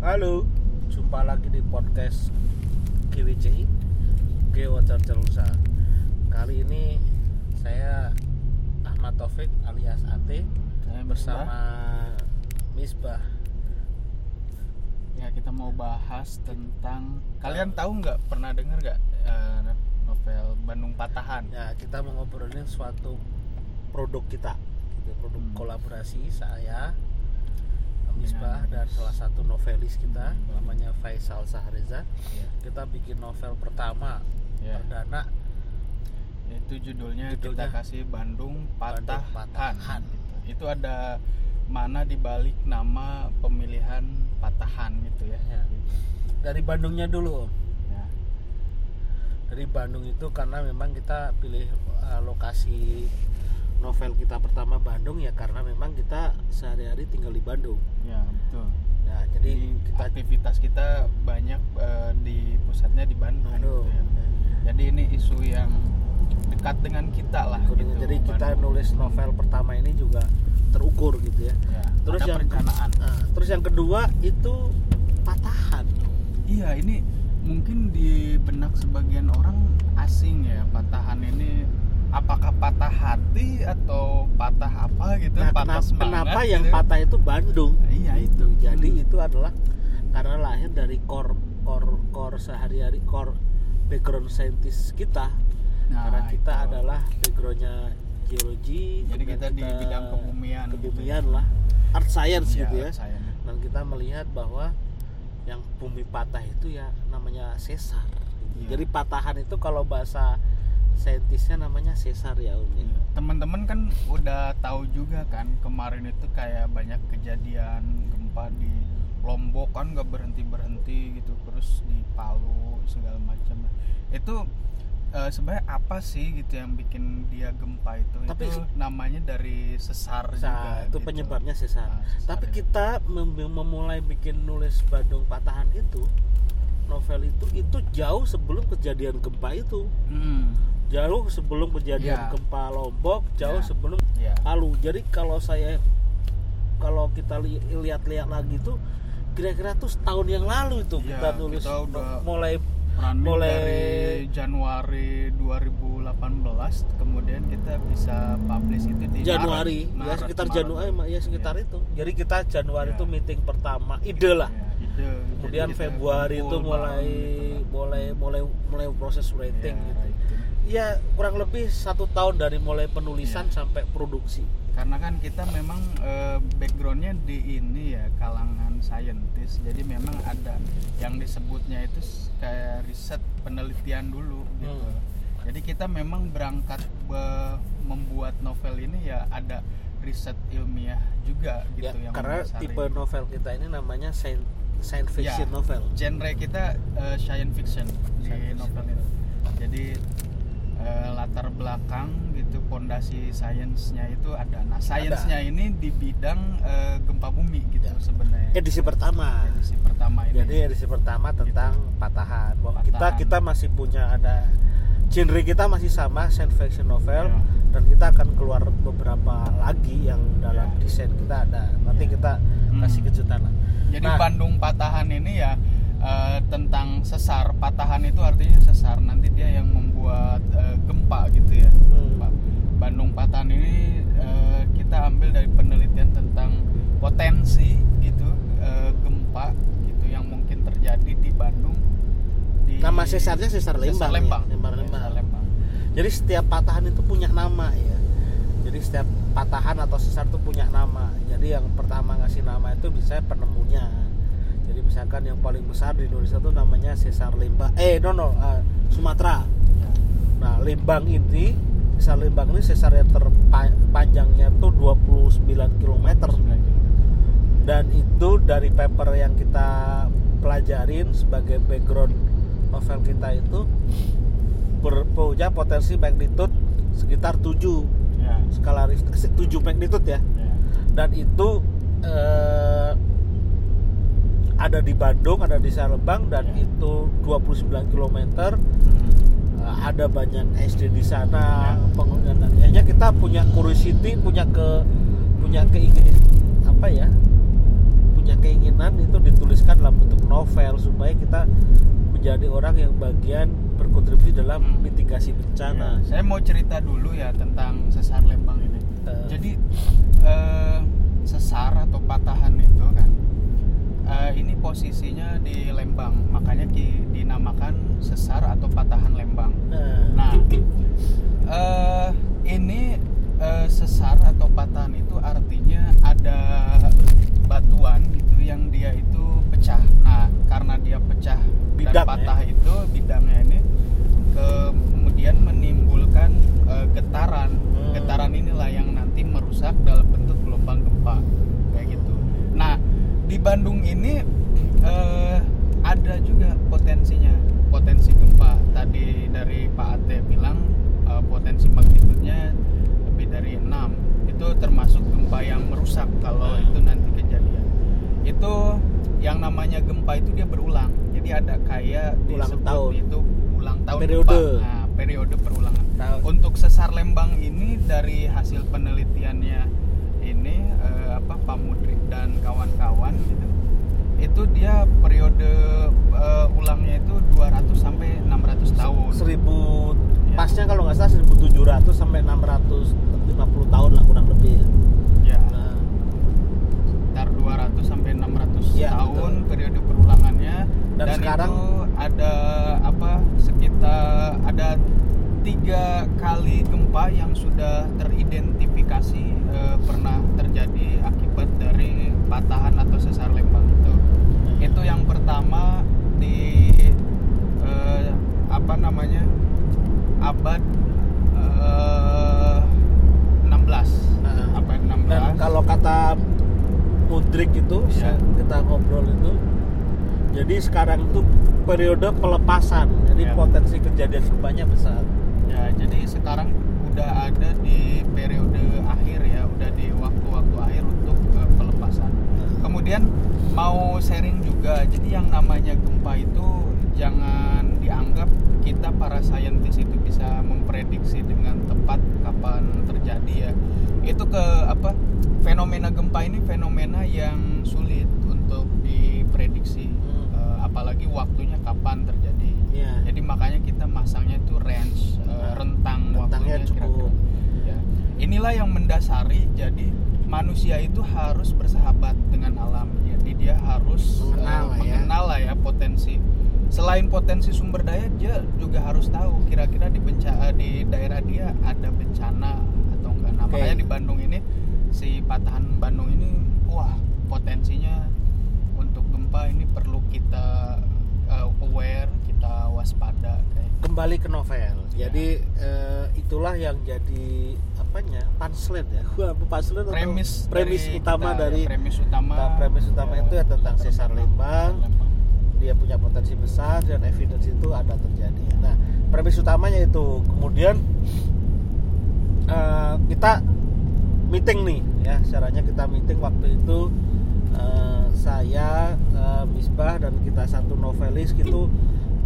Halo, jumpa lagi di podcast GWC Gewacar Celusa. Kali ini saya Ahmad Taufik alias Ate Saya bersama Misbah. Ya kita mau bahas tentang kalian tahu nggak pernah dengar nggak eh, novel Bandung Patahan? Ya, kita mau ngobrolin suatu produk kita, gitu, produk Hmm. kolaborasi saya Misbah Dengan- dan salah satu novelis kita namanya Faisal Sahreza. Ya, Kita bikin novel pertama ya. perdana Itu judulnya, Judulnya kita kasih Bandung Patahan. Patahan. Gitu. Itu ada mana dibalik nama pemilihan Patahan gitu ya? Ya. dari Bandungnya dulu. Ya. dari Bandung itu karena memang kita pilih uh, lokasi novel kita pertama Bandung ya karena memang kita sehari-hari tinggal di Bandung. Ya betul. Nah, jadi Jadi kita aktivitas kita banyak eh, di pusatnya di Bandung. Gitu ya. Jadi ini isu yang dekat dengan kita lah. Jadi- gitu, jadi kita Bandung. nulis novel pertama ini juga terukur gitu ya. Ya, Terus yang perencanaan. Nah, terus yang kedua itu patahan. Iya, ini mungkin di benak sebagian orang asing ya patahan ini apakah patah hati atau patah apa gitu Nah, patah kenapa, semangat kenapa yang gitu. patah itu Bandung? iya itu Jadi Hmm. itu adalah karena lahir dari core core core sehari-hari core background saintis kita. Nah, karena kita itu. adalah backgroundnya geologi. jadi kemudian kita di bidang kebumian gitu kebumian lah, art science Iya, gitu ya. saya. Dan kita melihat bahwa yang bumi patah itu ya namanya sesar. gitu. Iya. Jadi patahan itu kalau bahasa saintisnya namanya sesar ya Om. ya. teman-teman kan udah tahu juga kan kemarin itu kayak banyak kejadian gempa di Lombok kan nggak berhenti berhenti gitu terus di Palu segala macam itu eh, sebenarnya apa sih gitu yang bikin dia gempa itu Tapi itu namanya dari sesar juga itu gitu. penyebabnya sesar. Nah, sesar Tapi ya. kita mem- memulai bikin nulis Bandung Patahan itu novel itu itu jauh sebelum kejadian gempa itu. Hmm, Jauh sebelum kejadian Ya. gempa Lombok, jauh Ya. sebelum ya. Palu. Jadi kalau saya kalau kita li- lihat-lihat lagi tuh kira-kira tuh setahun yang lalu itu Ya, kita nulis kita udah- mulai Mulai- dari Januari 2018 kemudian kita bisa publish itu di Januari Maret, ya sekitar Maret. Januari ya sekitar Iya. itu. Jadi kita Januari Ya. itu meeting pertama ide lah. Ya, ide. kemudian Februari itu mulai gitu mulai mulai mulai proses writing Ya, gitu itu. ya kurang lebih satu tahun dari mulai penulisan Iya. sampai produksi karena kan kita memang eh, backgroundnya di ini ya kalangan saintis jadi memang ada yang disebutnya itu kayak riset penelitian dulu gitu Hmm. jadi kita memang berangkat be- membuat novel ini ya ada riset ilmiah juga gitu ya yang karena tipe novel kita ini namanya science, science fiction Ya. novel. genre kita eh, science fiction di Science novel itu. Jadi eh, latar belakang gitu pondasi sainsnya itu ada. Nah sainsnya ini di bidang eh, gempa bumi gitu Ya. sebenarnya. Edisi pertama. Edisi pertama ini. Jadi edisi pertama tentang patahan. Bahwa kita Patahan. kita masih punya ada genre kita masih sama science fiction novel. Ya. dan kita akan keluar beberapa Ya. kita ada nanti Ya. kita Hmm. kasih kejutan lah jadi Nah. Bandung patahan ini ya eh, tentang sesar patahan itu artinya sesar nanti dia yang membuat eh, gempa gitu ya Hmm. Bandung Patahan ini eh, kita ambil dari penelitian tentang potensi gitu eh, gempa gitu yang mungkin terjadi di Bandung. Di Nama sesarnya sesar Lembang. Sesar Lembang. Ya, Sesar Ya, Lembang. Sesar Lembang. Jadi setiap patahan itu punya nama ya. Jadi setiap patahan atau sesar itu punya nama. Jadi yang pertama ngasih nama itu bisa penemunya. Jadi misalkan yang paling besar di Indonesia itu namanya sesar Lembang. Eh, no no, eh, Sumatera. Nah, Lembang ini sesar Lembang ini sesar yang terpanjangnya tuh 29 km dan itu dari paper yang kita pelajarin sebagai background novel kita itu ber- punya potensi magnitude sekitar 7 Ya, skala Richter 7 magnitude ya ya. dan itu eh, ada di Bandung ada di Salembang dan Ya. itu 29 km Hmm. Ada banyak SD di sana Ya. pengunjung dan akhirnya kita punya curiosity punya ke punya keinginan apa ya punya keinginan itu dituliskan dalam bentuk novel supaya kita menjadi orang yang bagian berkontribusi dalam Hmm. mitigasi Ya, bencana. saya mau cerita dulu ya tentang sesar Lembang ini. Eh, Jadi eh, sesar atau patahan itu kan eh, ini posisinya di Lembang, makanya ki- dinamakan sesar atau patahan Lembang. nah, Nah, eh, ini eh, sesar atau patahan itu artinya ada batuan gitu yang dia itu pecah. Nah, karena dia pecah Bidang, dan patah itu bidangnya ini kemudian menimbulkan eh, getaran. Hmm. Getaran inilah yang nanti merusak dalam bentuk gelombang gempa kayak gitu. Nah, di Bandung ini eh, ada juga potensinya, potensi gempa. Tadi dari Pak Ate bilang eh, potensi magnitudenya lebih dari 6. Itu termasuk gempa yang merusak kalau Hmm. itu nanti kejadian. Itu yang namanya gempa itu dia berulang. Jadi ada kayak Ulang tahun. itu ulang tahun Periode. Nah, periode perulangan. tahu. Untuk sesar Lembang ini dari hasil penelitiannya ini eh, apa Pak Mudrik dan kawan-kawan gitu. Itu dia periode eh, ulangnya itu 200 sampai 600 tahun. seribu Ya. pasnya kalau nggak salah 1700 sampai 650 tahun lah kurang lebih ya. Ya, Nah, sekitar 200 sampai 600 Ya, tahun periode perulangannya Dan sekarang- itu ada apa sekitar ada tiga kali gempa yang sudah teridentifikasi eh, pernah terjadi akibat dari patahan atau sesar lembang itu itu yang pertama di eh, apa namanya abad eh, 16 Nah. abad 16 dan kalau kata Mudrik itu Ya. kita ngobrol itu jadi sekarang itu periode pelepasan jadi Ya. potensi kejadian gempanya besar Ya, jadi sekarang udah ada di periode akhir ya, udah di waktu-waktu akhir untuk eh, pelepasan. Kemudian mau sharing juga, jadi yang namanya gempa itu jangan dianggap kita para saintis itu bisa memprediksi dengan tepat kapan terjadi ya. Itu ke apa? Fenomena gempa ini fenomena yang sulit untuk diprediksi, Hmm. Eh, apalagi waktunya kapan terjadi. ya Jadi makanya kita masangnya itu range uh, rentang rentangnya waktunya cukup. kira-kira. Ya. Inilah yang mendasari jadi manusia itu harus bersahabat dengan alam. Jadi dia harus uh, Mengenal ya. mengenal lah ya potensi. Selain potensi sumber daya, dia juga harus tahu kira-kira di di daerah dia ada bencana atau enggak. Nah, Oke. makanya di Bandung ini si patahan Bandung ini wah potensinya untuk gempa ini perlu kita uh, aware, kita waspada kayak kembali ke novel Ya. jadi eh, itulah yang jadi apanya punchline ya Gua punchline atau premis premis dari utama kita, dari ya, premis utama Nah, premis utama itu ya tentang sesar Lembang. Lembang. dia punya potensi besar dan evidence itu ada terjadi. Nah, premis utamanya itu. Kemudian eh, kita meeting nih ya, caranya kita meeting waktu itu eh, saya eh, Misbah dan kita satu novelis gitu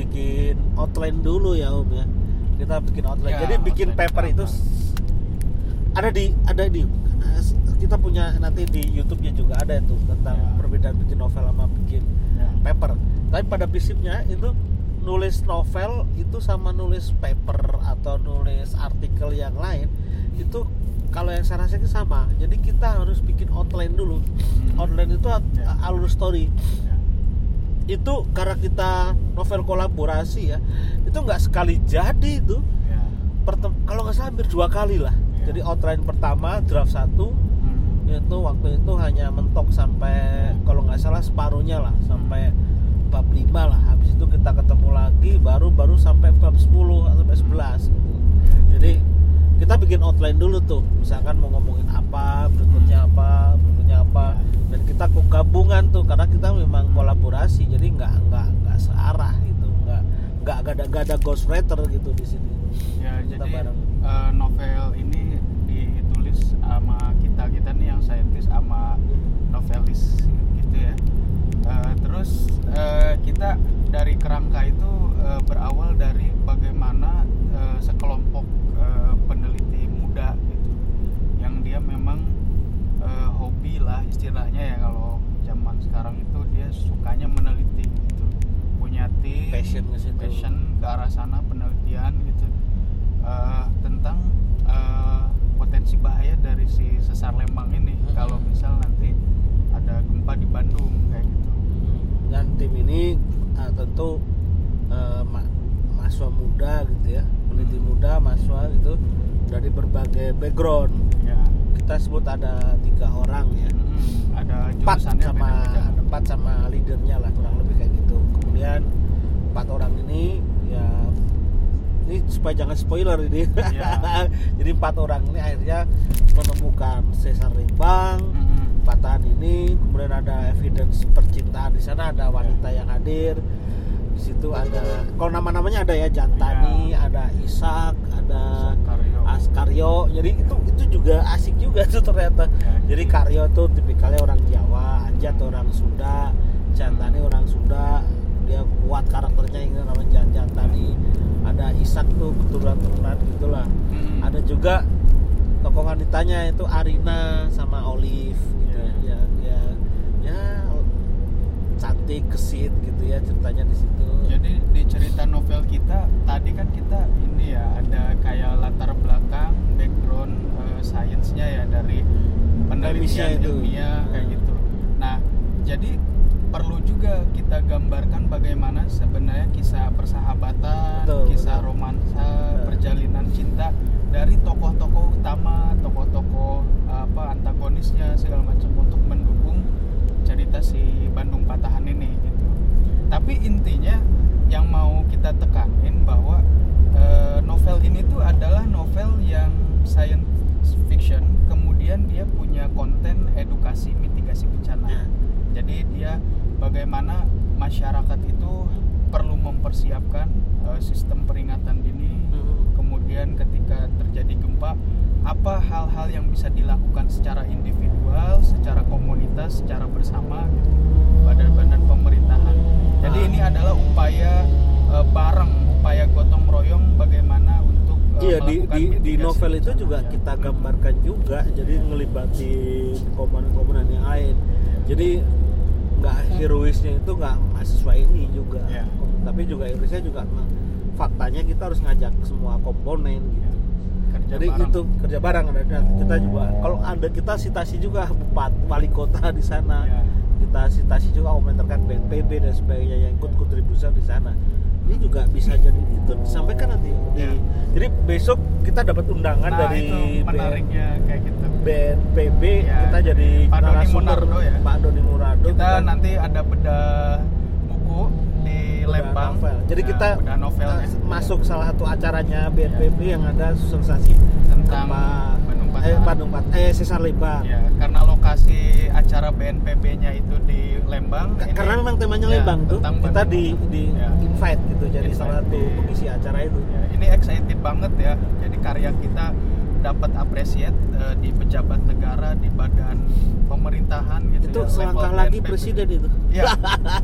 bikin outline dulu ya Om ya. Kita bikin outline. Ya, Jadi bikin outline paper itu ada di ada di eh, kita punya nanti di YouTube-nya juga ada itu tentang Ya. perbedaan bikin novel sama bikin Ya. paper. Tapi pada prinsipnya itu nulis novel itu sama nulis paper atau nulis artikel yang lain itu kalau yang saya rasakan sama. Jadi kita harus bikin outline dulu. Hmm. Outline itu Ya. alur story. Itu karena kita novel kolaborasi ya, itu nggak sekali jadi itu. Ya. Pertem- kalau nggak salah hampir dua kali lah. Ya. Jadi outline pertama draft satu Hmm. itu waktu itu hanya mentok sampai kalau nggak salah separuhnya lah sampai bab 5 lah habis itu kita ketemu lagi baru baru sampai bab 10 atau sampai 11 gitu jadi kita bikin outline dulu tuh misalkan mau ngomongin apa berikutnya apa berikutnya apa dan kita kok gabungan tuh karena kita memang kolaborasi jadi nggak nggak nggak searah gitu nggak nggak ada nggak ada ghostwriter gitu di sini Ya, Kita jadi bareng. eh, novel ini ditulis sama kita kita nih yang saintis sama novelis gitu ya. Eh, terus eh, kita dari kerangka itu berawal dari bagaimana sekelompok eh, peneliti muda gitu, yang dia memang eh, hobi lah istilahnya ya kalau zaman sekarang itu dia sukanya meneliti gitu. Punya tim passion ke situ. passion ke arah sana penelitian gitu. Eh, tentang eh, potensi bahaya dari si sesar Lembang ini. Hmm. kalau misal nanti ada gempa di Bandung kayak gitu. Dan tim ini uh, tentu uh, ma- mahasiswa muda gitu ya. Peneliti muda mahasiswa gitu dari berbagai background. Ya kita sebut ada tiga orang ya. Mm, ada empat sama ada empat sama leadernya lah kurang lebih kayak gitu. Kemudian empat orang ini ya ini supaya jangan spoiler ini. Ya. jadi empat orang ini akhirnya menemukan sesar Lembang Mm-mm. patahan ini kemudian ada evidence percintaan di sana ada wanita yang hadir. Di situ ada kalau nama-namanya ada ya Jantani ada Ishak ada Karyo. Askaryo. Jadi itu itu juga asik juga tuh ternyata. Ya, jadi Karyo tuh tipikalnya orang Jawa Anjat orang Sunda Jantani orang Sunda. Dia kuat karakternya ini namanya Jan- Jantani ada Ishak tuh keturunan-keturunan gitulah. Ada juga tokoh wanitanya itu Arina sama Olive gitu. Iya. ya ya ya cantik kesit gitu ya ceritanya di situ Jadi di cerita novel kita tadi kan kita ini ya ada kayak latar belakang background eh, sainsnya ya dari penelitian itu. ilmiah kayak Hmm. gitu. Nah jadi perlu juga kita gambarkan bagaimana sebenarnya kisah persahabatan, Betul, kisah betul. romansa, Betul. perjalanan cinta dari tokoh-tokoh utama, tokoh-tokoh apa antagonisnya segala macam untuk mendukung cerita si Bandung Patahan ini gitu. Tapi intinya yang mau kita tekanin bahwa eh, novel ini tuh adalah novel yang science fiction, kemudian dia punya konten edukasi mitigasi bencana. Ya. Jadi dia bagaimana masyarakat itu perlu mempersiapkan eh, sistem peringatan dini, Mhm. kemudian ketika terjadi gempa apa hal-hal yang bisa dilakukan secara individual, secara komunitas, secara bersama gitu badan-badan pemerintahan. Jadi Ah. ini adalah upaya eh, bareng, upaya gotong royong bagaimana untuk eh, Iya di, di, di novel itu juga ya. kita gambarkan juga jadi ngelibatin komandan-komandan yang lain jadi nggak heroisnya itu nggak mahasiswa ini juga Iya. tapi juga heroisnya juga faktanya kita harus ngajak semua komponen gitu Kerja jadi bareng. itu kerja bareng dan kita juga kalau ada kita sitasi juga bupat wali kota di sana Ya. kita sitasi juga komentarkan BNPB dan sebagainya yang ikut kontribusi di sana ini juga bisa jadi itu disampaikan nanti di Ya. jadi besok kita dapat undangan Nah, dari itu menariknya kayak gitu. BNPB Ya. kita jadi Pak Doni narasumber Munardo ya. Pak Doni Murado Kita nanti ada bedah buku di Lembang. novel. jadi Nah, kita novel uh, ya. masuk salah satu acaranya BNPB yang ada sensasi Tentang Eh. Bandung Pat eh Sesar Lembang Ya, karena lokasi acara BNPB-nya itu di Lembang. Ini- karena memang temanya ya, Lembang tuh kita di di Ya. invite gitu jadi Invite salah satu pengisi acara itu Ya, ini excited banget ya. Jadi karya kita dapat appreciate eh, di pejabat negara, di badan pemerintahan gitu itu ya. selangkah lagi BNPB. presiden itu Ya.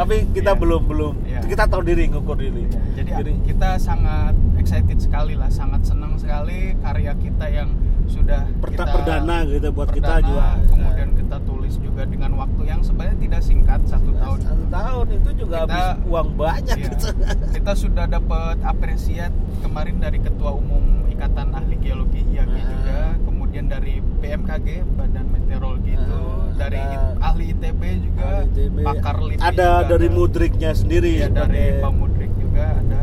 tapi kita Iya. belum belum Iya. kita tahu diri ngukur diri Ya, jadi, Jadi- kita sangat excited sekali lah, sangat senang sekali karya kita yang sudah Perta- kita perdana gitu buat kita perdana, juga kemudian kita tulis juga dengan waktu yang sebenarnya tidak singkat satu tahun. satu tahun itu juga Kita- habis uang banyak Iya. gitu kita sudah dapat apresiat kemarin dari ketua umum Ikatan Ahli Geologi IAGI Ah. juga, kemudian dari BMKG Badan Meteorologi itu, Ah, dari ada- ahli ITB juga, Ahli ITB. pakar LIPI ada juga dari Mudriknya sendiri Iya, dari Pak Mudrik juga ada.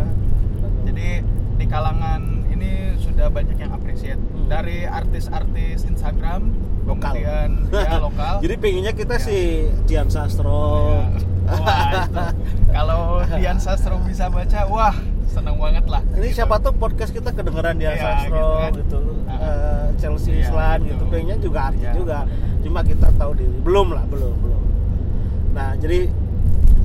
Jadi di kalangan ini sudah banyak yang apresiat Hmm. dari artis-artis Instagram, Lokal. kemudian ya lokal. jadi pengennya kita Ya. si Dian Sastro Ya. Wah, itu. Kalau Dian Sastro bisa baca, wah seneng banget lah. ini Gitu. siapa tuh podcast kita kedengeran Dian Iya, Sastro gitu gitu, kan. Ah. Eh, Chelsea Iya, Islan gitu. gitu pengennya juga artis Iya. juga cuma kita tahu diri belum lah belum belum nah jadi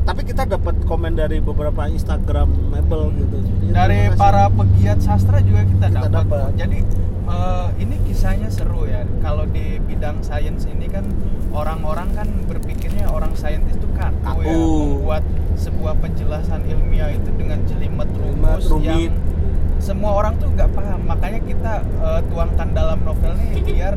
tapi kita dapat komen dari beberapa Instagramable gitu Jadi, dari para pegiat sastra juga kita, Kita dapat. Jadi eh, ini kisahnya seru ya. Kalau di bidang sains ini kan orang-orang kan berpikirnya orang saintis itu kaku, ya, Kaku. membuat sebuah penjelasan ilmiah itu dengan jelimet rumus yang semua orang tuh nggak paham. Makanya kita eh, tuangkan dalam novel ini biar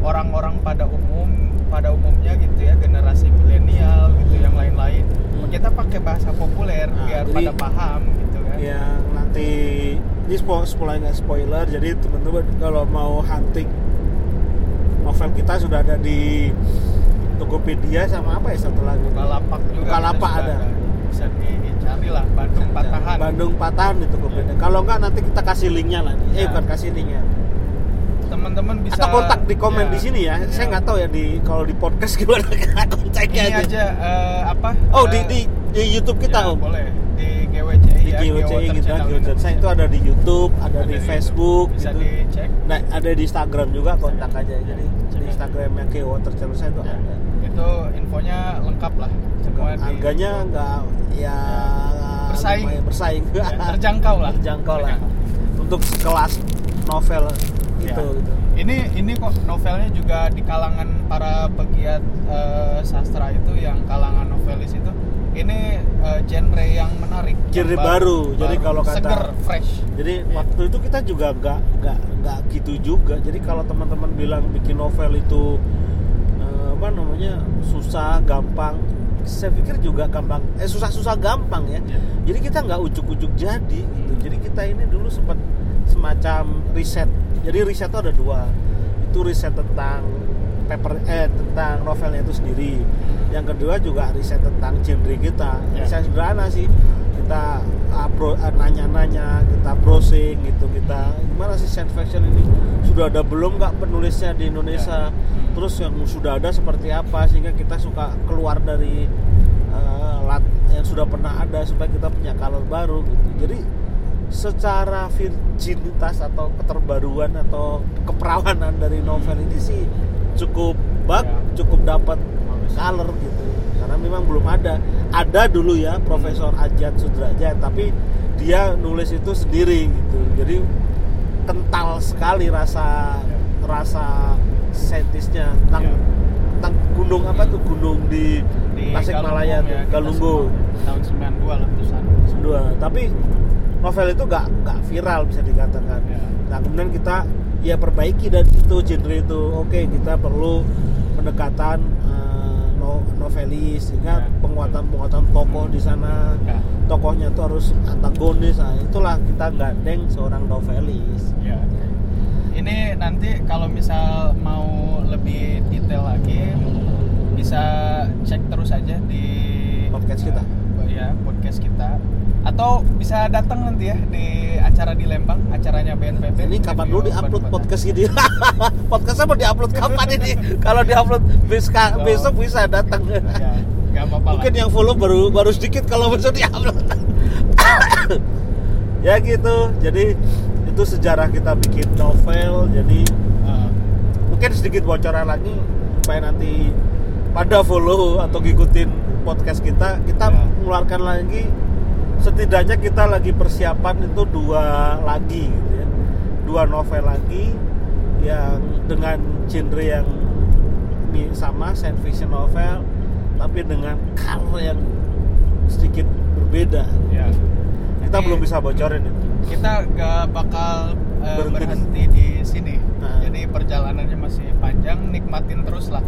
orang-orang pada umum pada umumnya gitu ya generasi milenial gitu yang lain-lain Hmm. kita pakai bahasa populer Nah, biar jadi- pada paham gitu kan yang nanti ini spoiler nggak spoiler jadi teman-teman kalau mau hunting novel kita sudah ada di Tokopedia sama apa ya satu lagi? Bukalapak juga Bukalapak sudah ada. bisa dicari lah Bandung Patahan. Bandung Patahan di Tokopedia. Kalau nggak nanti kita kasih linknya lah eh Ya. bukan kasih linknya. Teman-teman bisa atau kontak di komen ya, di sini ya. saya ya. nggak tahu ya di kalau di podcast gimana kontaknya ini aja. eh, apa? Oh eh, di di di YouTube kita ya, om. boleh di di ya, Geowater gitu Channel Geowater. saya itu ada di YouTube ada, di YouTube. Facebook bisa gitu dicek Nah, ada di Instagram juga kontak Bisa. aja. Jadi Bisa. di Instagramnya ke Water Channel saya itu Ya, ada. itu infonya lengkap lah semua di- Harganya nggak ya Bersaing. bersaing. ya, terjangkau lah Terjangkau lah. Untuk sekelas novel Ya. itu gitu. ini ini kok novelnya juga di kalangan para pegiat eh, sastra itu yang kalangan novelis itu ini eh, genre yang menarik yang Genre baru. Jadi kalau kata- seger fresh Jadi Iya. waktu itu kita juga nggak nggak nggak gitu juga. Jadi kalau teman-teman bilang bikin novel itu eh, apa namanya susah, gampang, saya pikir juga gampang. Eh susah-susah gampang ya. Ya. jadi kita nggak ujuk-ujuk jadi gitu jadi kita ini dulu sempat semacam riset jadi riset itu ada dua itu riset tentang paper eh tentang novelnya itu sendiri. Yang kedua juga riset tentang genre kita. Ya. riset sederhana sih. Kita bro- ah, nanya-nanya kita browsing gitu kita gimana sih science fiction ini? Sudah ada belum nggak penulisnya di Indonesia? Ya. Hmm. terus yang sudah ada seperti apa? Sehingga kita suka keluar dari eh, lat yang sudah pernah ada supaya kita punya color baru gitu. Jadi secara virginitas atau keterbaruan atau keperawanan dari novel ini sih cukup bag Ya. cukup dapat color gitu. Karena memang belum ada. Ada dulu ya Profesor Ajat Sudrajat tapi dia nulis itu sendiri gitu. Jadi kental sekali rasa rasa saintisnya tentang Ya. tentang gunung apa tuh? Gunung di, di Tasikmalaya ya, Galunggung. tahun 92 lah tulisan dua. Tapi novel itu gak gak viral bisa dikatakan. Ya. nah kemudian kita ya perbaiki dari itu genre itu oke kita perlu pendekatan no- novelis sehingga Ya. penguatan penguatan tokoh di sana Ya. tokohnya itu harus antagonis nah itulah kita gandeng seorang novelis Ya. Ini nanti kalau misal mau lebih detail lagi bisa cek terus aja di Podcast kita. Ya, podcast kita. Atau bisa datang nanti ya di acara di Lembang, acaranya BNPB. ini kapan dulu diupload podcast ini podcastnya mau diupload kapan ini kalau diupload besok besok bisa datang. Ya, mungkin lah. yang follow baru baru sedikit kalau besok diupload ya gitu jadi itu sejarah kita bikin novel jadi Eh, mungkin sedikit bocoran lagi supaya nanti pada follow atau ngikutin podcast kita kita Ya. mengeluarkan lagi setidaknya kita lagi persiapan itu dua lagi gitu ya dua novel lagi yang dengan genre yang sama science fiction novel tapi dengan color yang sedikit berbeda ya. kita Jadi- belum bisa bocorin itu kita gak bakal eh, Berhenti. berhenti. di sini. Nah. Jadi perjalanannya masih panjang, nikmatin terus lah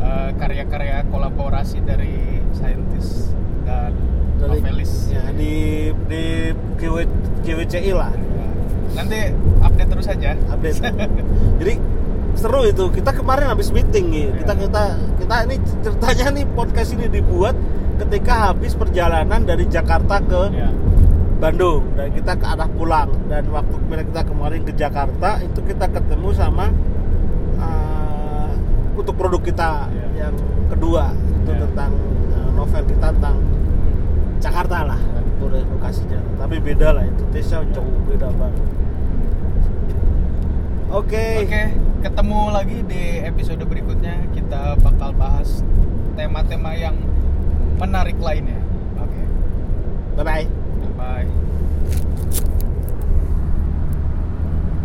eh, karya-karya kolaborasi dari saintis dan dari novelis. ya, di di GW, GWCI lah Nanti update terus aja. update jadi seru itu kita kemarin habis meeting nih kita Iya. kita kita ini ceritanya nih podcast ini dibuat ketika habis perjalanan dari Jakarta ke ya. Bandung dan kita ke arah pulang dan waktu kita kemarin ke Jakarta itu kita ketemu sama uh, untuk produk kita Iya. yang kedua itu Iya. tentang uh, novel kita tentang Jakarta lah. Itu lokasinya. Tapi beda lah itu. Tesya jauh beda banget. Oke. Oke, ketemu lagi di episode berikutnya. Kita bakal bahas tema-tema yang menarik lainnya. Oke, bye bye bye.